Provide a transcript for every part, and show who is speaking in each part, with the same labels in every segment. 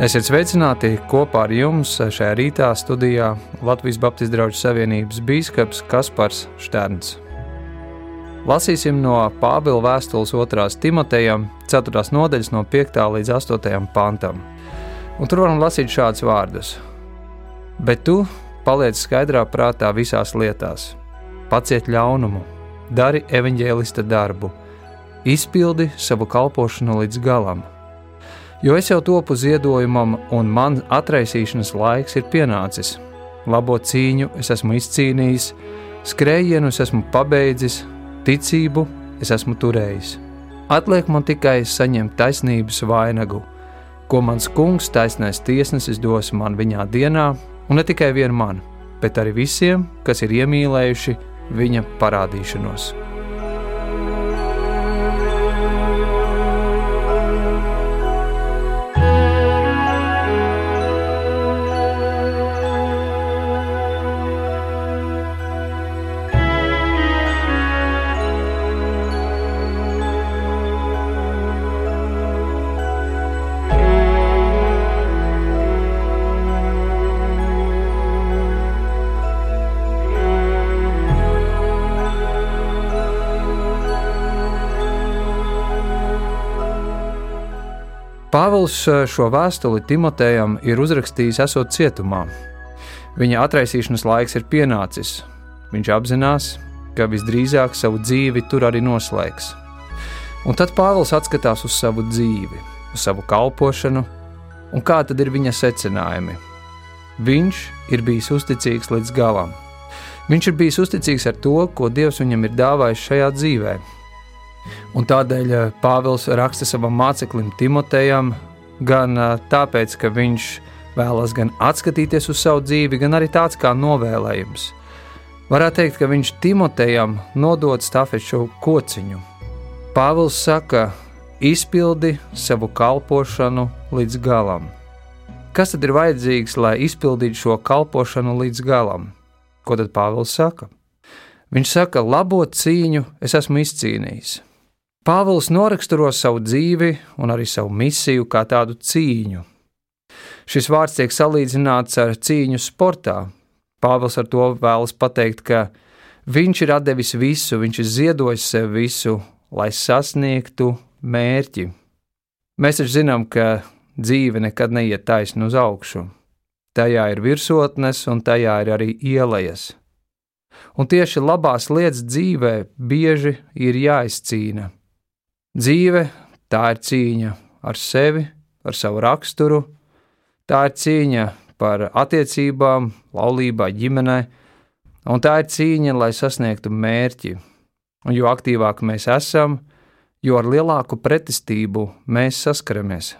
Speaker 1: Esiet sveicināti kopā ar jums šajā rītā studijā Latvijas Baptistu draugu savienības biskups Kaspars Šterns. Lasīsim no Pāvila vēstules 2. Timotejam, 4. nodaļas no 5. līdz 8. pantam. Un tur varam lasīt šādus vārdus: Bet tu paliec skaidrā prātā visās lietās, paciet ļaunumu, dari evaņģēlista darbu, izpildi savu kalpošanu līdz galam Jo es jau topu ziedojumam, un man atraisīšanas laiks ir pienācis. Labo cīņu es esmu izcīnījis, skrējienu es esmu pabeidzis, ticību es esmu turējis. Atliek man tikai saņemt taisnības vainagu, ko mans kungs, taisnais tiesnesis, dos man viņā dienā, un ne tikai vien man, bet arī visiem, kas ir iemīlējuši viņa parādīšanos. Pāvils eh, šo vēstuli Timotejam ir uzrakstījis, esot cietumā. Viņa atraisīšanas laiks ir pienācis. Viņš apzinās, ka visdrīzāk savu dzīvi tur arī noslēgs. Un tad Pāvils atskatās uz savu dzīvi, uz savu kalpošanu, un kā tad ir viņa secinājumi. Viņš ir bijis uzticīgs līdz galam. Viņš ir bijis uzticīgs ar to, ko Dievs viņam ir dāvājis šajā dzīvēm Un tādēļ eh, Pāvils raksta savam māceklim Timotejam, gan tāpēc, ka viņš vēlas gan atskatīties uz savu dzīvi, gan arī tāds kā novēlējums. Varētu teikt, ka viņš Timotejam nodod stafešu kociņu. Pāvils saka, izpildi savu kalpošanu līdz galam. Kas tad ir vajadzīgs, lai izpildītu šo kalpošanu līdz galam? Ko tad Pāvils saka? Viņš saka, labo cīņu es esmu izcīnījis. Pāvils noraksturo savu dzīvi un arī savu misiju kā tādu cīņu. Šis vārds tiek salīdzināts ar cīņu sportā. Pāvils ar to vēlas pateikt, ka viņš ir devis visu, viņš ir ziedojis sev visu, lai sasniegtu mērķi. Mēs taču zinām, ka dzīve nekad neiet taisni uz augšu. Tajā ir virsotnes, un tajā ir arī ielejas. Un tieši labās lietas dzīvē bieži ir jāizcīna Dzīve tā ir cīņa ar sevi, ar savu raksturu, tā ir cīņa par attiecībām, laulībā, ģimenē, un tā ir cīņa, lai sasniegtu mērķi. Un jo aktīvāk mēs esam, jo ar lielāku pretestību mēs saskaramies.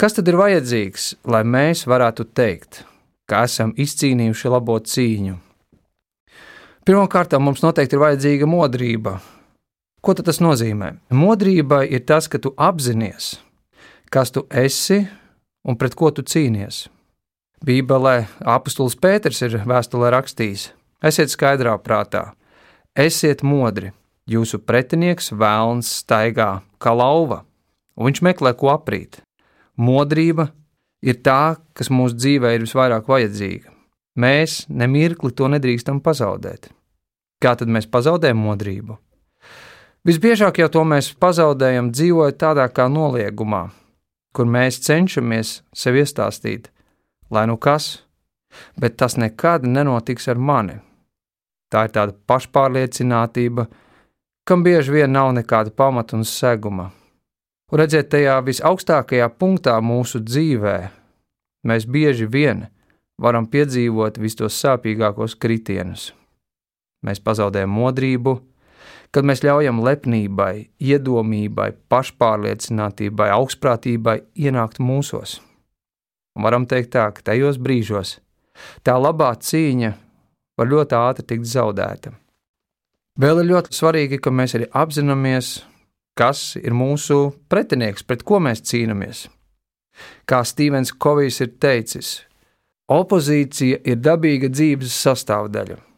Speaker 1: Kas tad ir vajadzīgs, lai mēs varētu teikt, ka esam izcīnījuši labo cīņu? Pirmkārt, mums noteikti ir vajadzīga modrība, Ko tas nozīmē? Modrība ir tas, ka tu apzinājies, kas tu esi un pret ko tu cīnies. Bībelē apustulis Pēters ir vēstulē rakstījis: Esiet skaidrā prātā, esiet modri, jūsu pretinieks vēlns staigā kā lauva, un viņš meklē, ko aprīt. Modrība ir tā, kas mūsu dzīvē ir visvairāk vajadzīga. Mēs nemirkli to nedrīkstam pazaudēt. Kā tad mēs pazaudējam modrību? Visbiežāk jau to mēs pazaudējam dzīvojot tādā kā noliegumā, kur mēs cenšamies sev iestāstīt, lai nu kas, bet tas nekad nenotiks ar mani. Tā ir tāda pašpārliecinātība, kam bieži vien nav nekāda pamata un seguma. Un redziet, tajā visaugstākajā punktā mūsu dzīvē mēs bieži vien varam piedzīvot vis tos sāpīgākos kritienus. Mēs pazaudējam modrību, kad mēs ļaujam lepnībai, iedomībai, pašpārliecinātībai, augstprātībai ienākt mūsos. Un varam teikt tā, ka tajos brīžos tā labā cīņa var ļoti ātri tikt zaudēta. Vēl ir ļoti svarīgi, ka mēs arī apzināmies, kas ir mūsu pretinieks, pret ko mēs cīnāmies. Kā Stevens Kovijs ir teicis, opozīcija ir dabīga dzīves sastāvdaļa.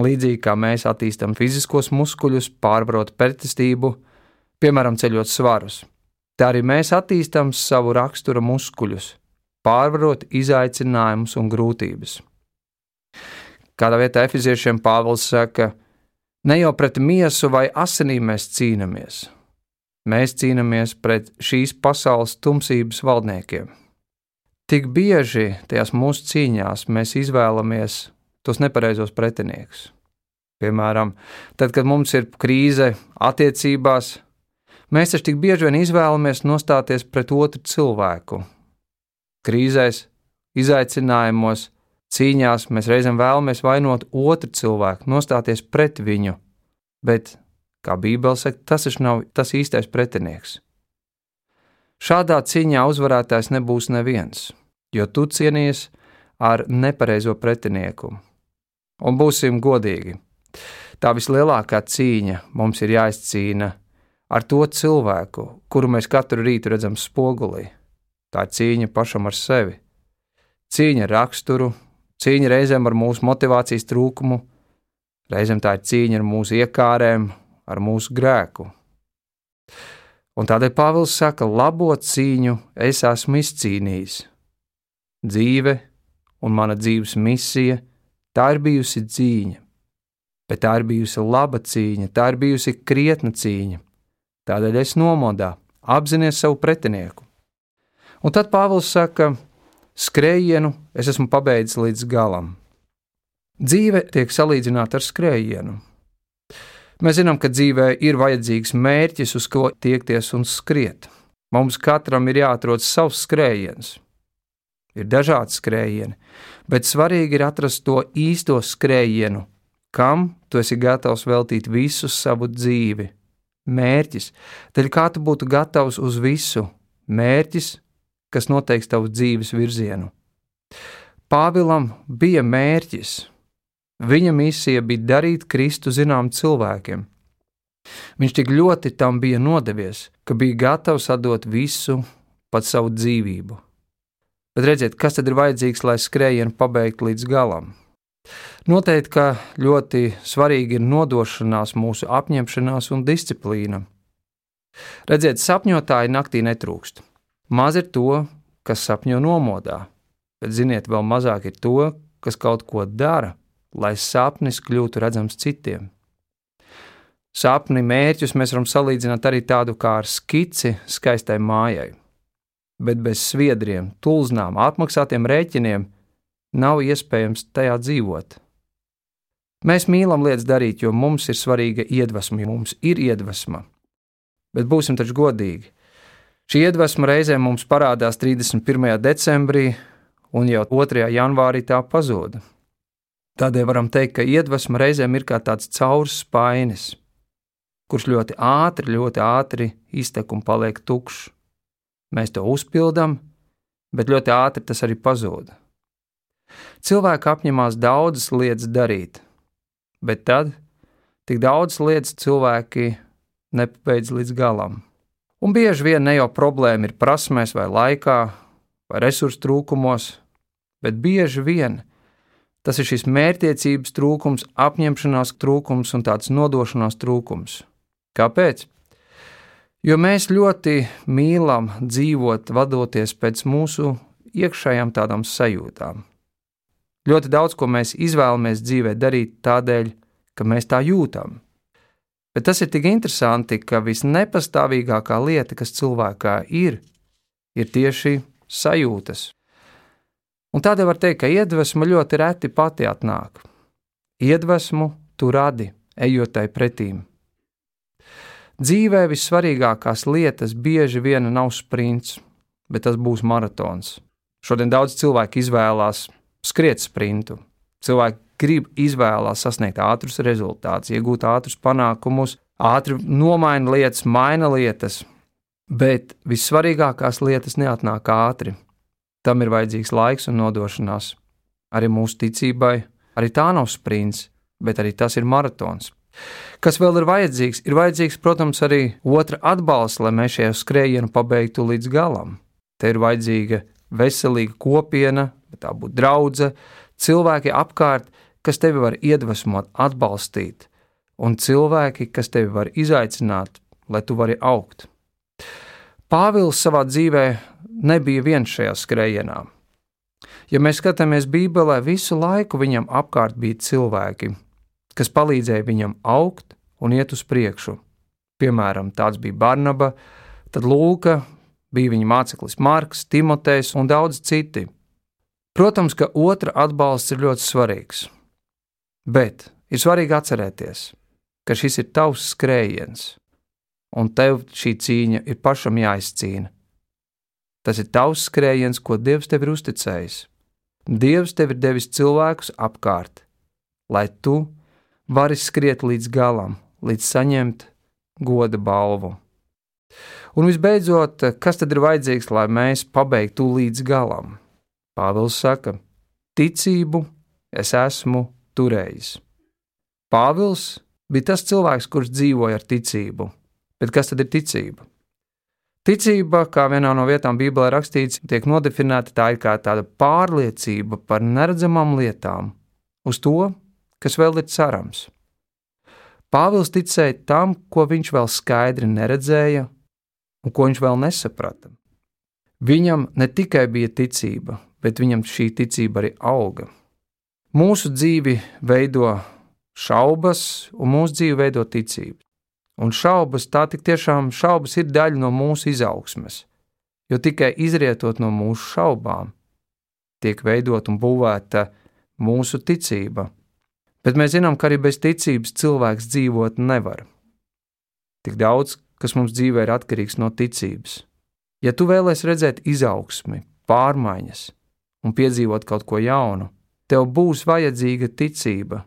Speaker 1: Līdzīgi kā mēs attīstām fiziskos muskuļus, pārvarot pretestību, piemēram, ceļot svarus, tā arī mēs attīstām savu rakstura muskuļus, pārvarot izaicinājumus un grūtības. Kādā vietā efeziešiem Pāvils saka, ne jau pret miesu vai asinīm mēs cīnāmies, mēs cīnāmies pret šīs pasaules tumsības valdniekiem. Tik bieži tajās mūsu cīņās mēs izvēlamies tos nepareizos pretiniekus. Piemēram, tad, kad mums ir krīze attiecībās, mēs taču tik bieži vien izvēlamies nostāties pret otru cilvēku. Krīzēs, izaicinājumos, cīņās mēs reizēm vēlamies vainot otru cilvēku, nostāties pret viņu, bet, kā Bībele saka, tas taču nav tas īstais pretinieks. Šādā cīņā uzvarētājs nebūs neviens, jo tu cienies ar nepareizo pretinieku. Un būsim godīgi, Tā vislielākā cīņa mums ir jāizcīna ar to cilvēku, kuru mēs katru rītu redzam spogulī. Tā ir cīņa pašam ar sevi. Cīņa ar raksturu, cīņa reizēm ar mūsu motivācijas trūkumu, reizēm tā ir cīņa ar mūsu iekārēm, ar mūsu grēku. Un tādēļ Pāvils saka, labo cīņu es esmu izcīnījis. Dzīve un mana dzīves misija, tā ir bijusi cīņa bet tā ir bijusi laba cīņa, tā ir bijusi krietna cīņa. Tādēļ es nomodā, apzināties savu pretinieku. Un tad Pāvils saka, skrējienu es esmu pabeidzis līdz galam. Dzīve tiek salīdzināta ar skrējienu. Mēs zinām, ka dzīvē ir vajadzīgs mērķis, uz ko tiekties un skriet. Mums katram ir jāatrod savs skrējiens. Ir dažādi skrējieni, bet svarīgi ir atrast to īsto skrējienu, kam tu esi gatavs veltīt visu savu dzīvi. Mērķis, tad kā tu būtu gatavs uz visu, mērķis, kas noteiks tavu dzīves virzienu. Pāvilam bija mērķis. Viņa misija bija darīt Kristu zinām cilvēkiem. Viņš tik ļoti tam bija nodevies, ka bija gatavs atdot visu, pat savu dzīvību. Bet redziet, kas tad ir vajadzīgs, lai skrējienu pabeigtu līdz galam? Noteikti, ka ļoti svarīgi ir nodošanās, mūsu apņemšanās un disciplīna. Redziet, sapņotāji naktī netrūkst. Maz ir to, kas sapņo nomodā, bet ziniet, vēl mazāk ir to, kas kaut ko dara, lai sapnis kļūtu redzams citiem. Sapni mērķus mēs varam salīdzināt arī tādu kā ar skici skaistai mājai, bet bez sviedriem, tulznām, atmaksātiem rēķiniem nav iespējams tajā dzīvot. Mēs mīlam lietas darīt, jo mums ir svarīga iedvesma, mums ir iedvesma. Bet būsim taču godīgi. Šī iedvesma reizēm mums parādās 31. decembrī, un jau 2. janvārī tā pazuda. Tādēļ varam teikt, ka iedvesma reizēm ir kā tāds caurs spainis, kurš ļoti ātri, ļoti ātri iztek un paliek tukšs. Mēs to uzpildām, bet ļoti ātri tas arī pazūd. Cilvēki apņemās daudzas lietas darīt, bet tad tik daudzas lietas cilvēki nepabeidz līdz galam. Un bieži vien ne jau problēma ir prasmēs vai laikā, vai resursu trūkumos, bet bieži vien tas ir šis mērķtiecības trūkums, apņemšanās trūkums un tāds nodošanās trūkums. Kāpēc? Jo mēs ļoti mīlam dzīvot, vadoties pēc mūsu iekšējām tādām sajūtām. Ļoti daudz ko mēs izvēlamies dzīvē darīt tādēļ, ka mēs tā jūtam. Bet tas ir tik interesanti, ka visnepastāvīgākā lieta, kas cilvēkā ir, ir tieši sajūtas. Un tādēļ var teikt, ka iedvesma ļoti reti pati atnāk. Iedvesmu tu radi, ejot tai pretīm. Dzīvē vissvarīgākās lietas bieži vien nav sprints, bet tas būs maratons. Šodien daudz cilvēku izvēlās skriet sprintu. Cilvēki grib izvēlēties sasniegt ātrus rezultātus, iegūt ātrus panākumus, ātri nomaina lietas, maina lietas, bet vissvarīgākās lietas neatnāk ātri. Tam ir vajadzīgs laiks un nodošanās. Arī mūsu ticībai, arī tā nav sprints, bet arī tas ir maratons. Kas vēl ir vajadzīgs? Ir vajadzīgs, protams, arī otra atbalsts, lai mēs šo skrējienu pabeigtu līdz galam. Te ir vajadzīga veselīga kopiena, tā būtu draudzene, cilvēki apkārt, kas tevi var iedvesmot, atbalstīt, un cilvēki, kas tevi var izaicināt, lai tu vari augt. Pāvils savā dzīvē nebija viens šajā skrējienā. Ja mēs skatāmies Bībelē, visu laiku viņam apkārt bija cilvēki, kas palīdzēja viņam augt un iet uz priekšu. Piemēram, tāds bija Barnaba, tad Lūka, bija viņa māceklis Marks, Timotejs un daudz citi. Protams, ka otra atbalsts ir ļoti svarīgs, bet ir svarīgi atcerēties, ka šis ir tavs skrējiens, un tev šī cīņa ir pašam jāizcīna. Tas ir tavs skrējiens, ko Dievs tev ir uzticējis. Dievs tev ir devis cilvēkus apkārt, lai tu vari skriet līdz galam, līdz saņemt goda balvu. Un visbeidzot, kas tad ir vajadzīgs, lai mēs pabeigtu līdz galam? Pāvils saka, ticību es esmu turējis. Pāvils bija tas cilvēks, kurš dzīvoja ar ticību. Bet kas tad ir ticība? Ticība, kā vienā no vietām Bībelē rakstīts, tiek nodefinēta tā kā tāda pārliecība par neredzamām lietām, uz to, kas vēl ir cerams. Pāvils ticēja tam, ko viņš vēl skaidri neredzēja un ko viņš vēl nesaprata. Viņam ne tikai bija ticība, bet viņam šī ticība arī auga. Mūsu dzīvi veido šaubas, un mūsu dzīvi veido ticība. Un šaubas, tā tik tiešām šaubas ir daļa no mūsu izaugsmes, jo tikai izrietot no mūsu šaubām, tiek veidot un būvēta mūsu ticība. Bet mēs zinām, ka arī bez ticības cilvēks dzīvot nevar. Tik daudz, kas mums dzīvē ir atkarīgs no ticības. Ja tu vēlēsies redzēt izaugsmi, pārmaiņas un piedzīvot kaut ko jaunu, tev būs vajadzīga ticība,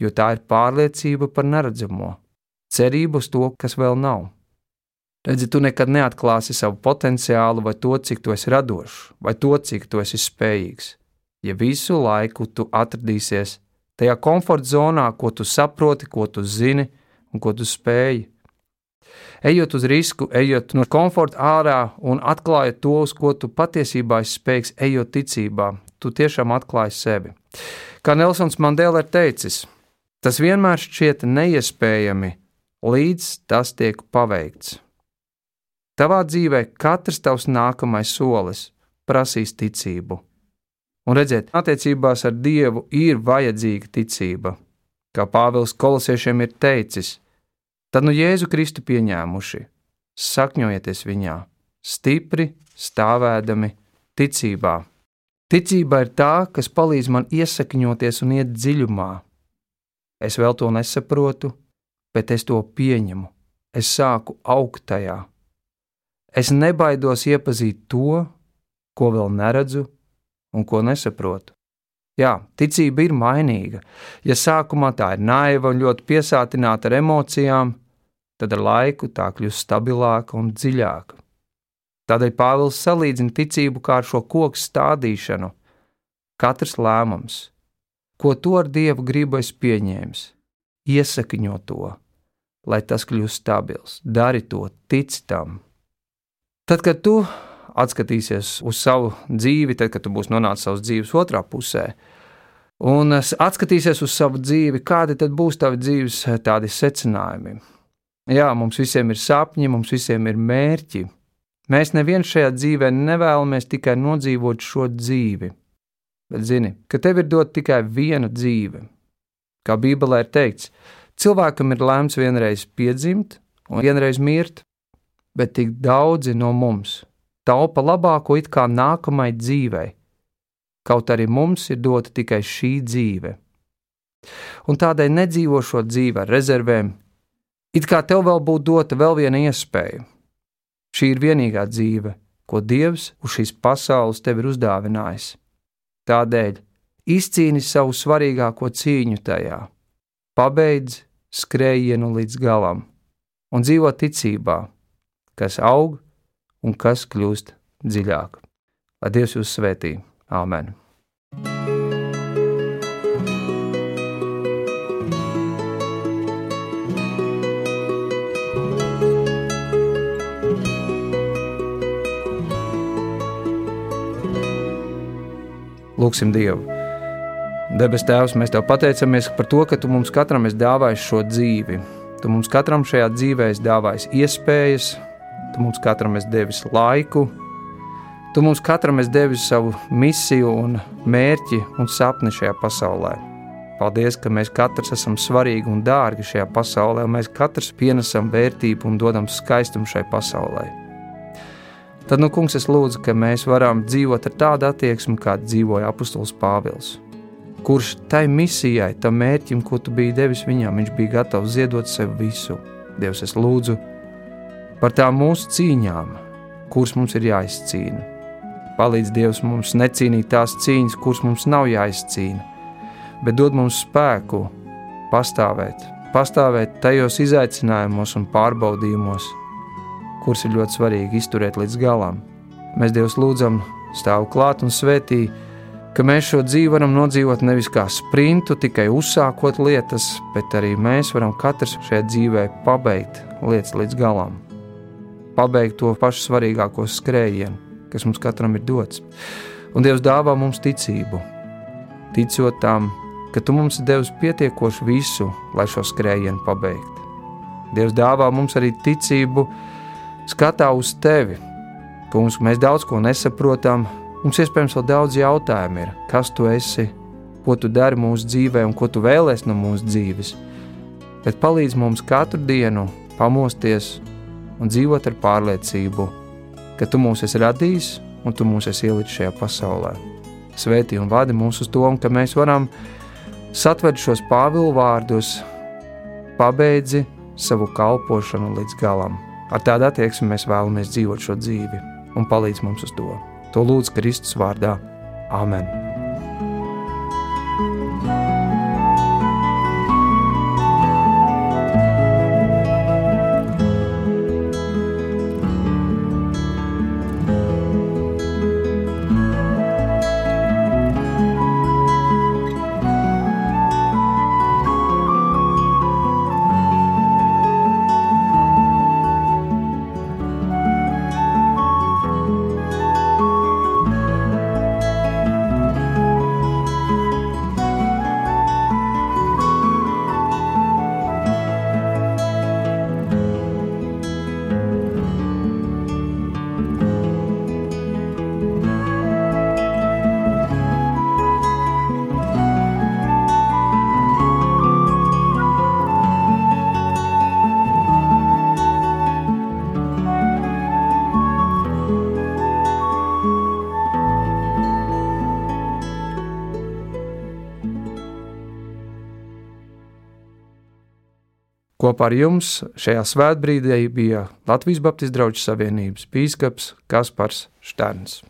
Speaker 1: jo tā ir pārliecība par neredzamo cerību uz to, kas vēl nav. Redzi, tu nekad neatklāsi savu potenciālu, vai to, cik tu esi radošs, vai to, cik tu esi spējīgs. Ja visu laiku tu atradīsies tajā komforta zonā, ko tu saproti, ko tu zini un ko tu spēj. Ejot uz risku, ejot no komforta ārā un atklājot to, uz ko tu patiesībā esi spējīgs, ejot ticībā, tu tiešām atklāji sevi. Kā Nelsons Mandela ir teicis, tas vienmēr šķiet neiespējami, līdz tas tiek paveikts. Tavā dzīvē katrs tavs nākamais solis prasīs ticību. Un redziet, attiecībās ar Dievu ir vajadzīga ticība. Kā Pāvils kolosiešiem ir teicis, tad nu Jēzu Kristu pieņēmuši, sakņojieties viņā, stipri stāvēdami ticībā. Ticība ir tā, kas palīdz man iesakņoties un iet dziļumā. Es vēl to nesaprotu, bet es to pieņemu. Es sāku augt tajā. Es nebaidos iepazīt to, ko vēl neredzu un ko nesaprotu. Jā, ticība ir mainīga. Ja sākumā tā ir naiva un ļoti piesātināta ar emocijām, tad ar laiku tā kļūst stabilāka un dziļāka. Tādēļ Pāvils salīdzina ticību kā ar šo koku stādīšanu. Katrs lēmums, ko to ar dievu gribu es pieņēmu, iesakņo to, lai tas kļūst stabils. Dari to, tic tam. Tad, kad tu atskatīsies uz savu dzīvi, tad, kad tu būsi nonācis savas dzīves otrā pusē, un atskatīsies uz savu dzīvi, kādi tad būs tavi dzīves eh, tādi secinājumi. Jā, mums visiem ir sapņi, mums visiem ir mērķi. Mēs neviens šajā dzīvē nevēlamies tikai nodzīvot šo dzīvi, bet zini, ka tev ir dot tikai viena dzīve. Kā Bībelē ir teikts, Cilvēkam ir lēmts vienreiz piedzimt un vienreiz mirt, bet tik daudzi no mums taupa labāko it kā nākamai dzīvei, kaut arī mums ir dota tikai šī dzīve. Un tādēļ nedzīvo šo dzīvi ar rezervēm, it kā tev vēl būtu dota vēl viena iespēja. Šī ir vienīgā dzīve, ko Dievs uz šīs pasaules tev ir uzdāvinājis. Tādēļ izcīni savu svarīgāko cīņu tajā pabeidz skrējienu līdz galam un dzīvo ticībā, kas aug un kas kļūst dziļāk. Lai Dievs jūs svētī! Āmen! Lūksim Dievu! Debes Tēvs, mēs Tev pateicamies par to, ka Tu mums katram esi dāvājis šo dzīvi. Tu mums katram šajā dzīvē esi dāvājis iespējas, Tu mums katram esi devis laiku, Tu mums katram esi devis savu misiju, un mērķi un sapni šajā pasaulē. Paldies, ka mēs katrs esam svarīgi un dārgi šajā pasaulē, un mēs katrs pienesam vērtību un dodam skaistumu šai pasaulē. Tad, nu, kungs, es lūdzu, ka mēs varam dzīvot ar tādu attieksmi, kāda dzīvoja apustulis Pāvils, kurš tai misijai, tam mērķim, ko tu biji devis viņam, viņš bija gatavs ziedot sev visu. Dievs, es lūdzu par tām mūsu cīņām, kuras mums ir jāizcīna. Palīdz Dievs mums necīnīt tās cīņas, kuras mums nav jāizcīna, bet dod mums spēku pastāvēt, pastāvēt tajos izaicinājumos un pārbaudījumos, kurus ir ļoti svarīgi izturēt līdz galam. Mēs Dievs lūdzam, stāv klāt un svētī, ka mēs šo dzīvi varam nodzīvot nevis kā sprintu, tikai uzsākot lietas, bet arī mēs varam katrs šajā dzīvē pabeigt lietas līdz galam. Pabeigt to pašu svarīgāko skrējienu kas mums katram ir dots. Un Dievs dāvā mums ticību, ticot tam, ka Tu mums devis pietiekoši visu, lai šo skrējienu pabeigtu. Dievs dāvā mums arī ticību, skatā uz Tevi, mums, mēs daudz ko nesaprotam. Mums iespējams vēl daudz jautājumu ir, kas Tu esi, ko Tu dari mūsu dzīvē un ko Tu vēlēsies no mūsu dzīves. Bet palīdz mums katru dienu pamosties un dzīvot ar pārliecību, ka tu mūs esi radījis un tu mūs esi ielicis šajā pasaulē. Svētī un vadi mūs uz to, ka mēs varam satvert šos pāvilu vārdus, pabeidzi savu kalpošanu līdz galam. Ar tādu attieksmi mēs vēlamies dzīvot šo dzīvi un palīdz mums uz to. To lūdzu Kristus vārdā. Amen! Kopā ar jums šajā svētbrīdī bija Latvijas Baptistu draugu savienības bīskaps Kaspars Šterns.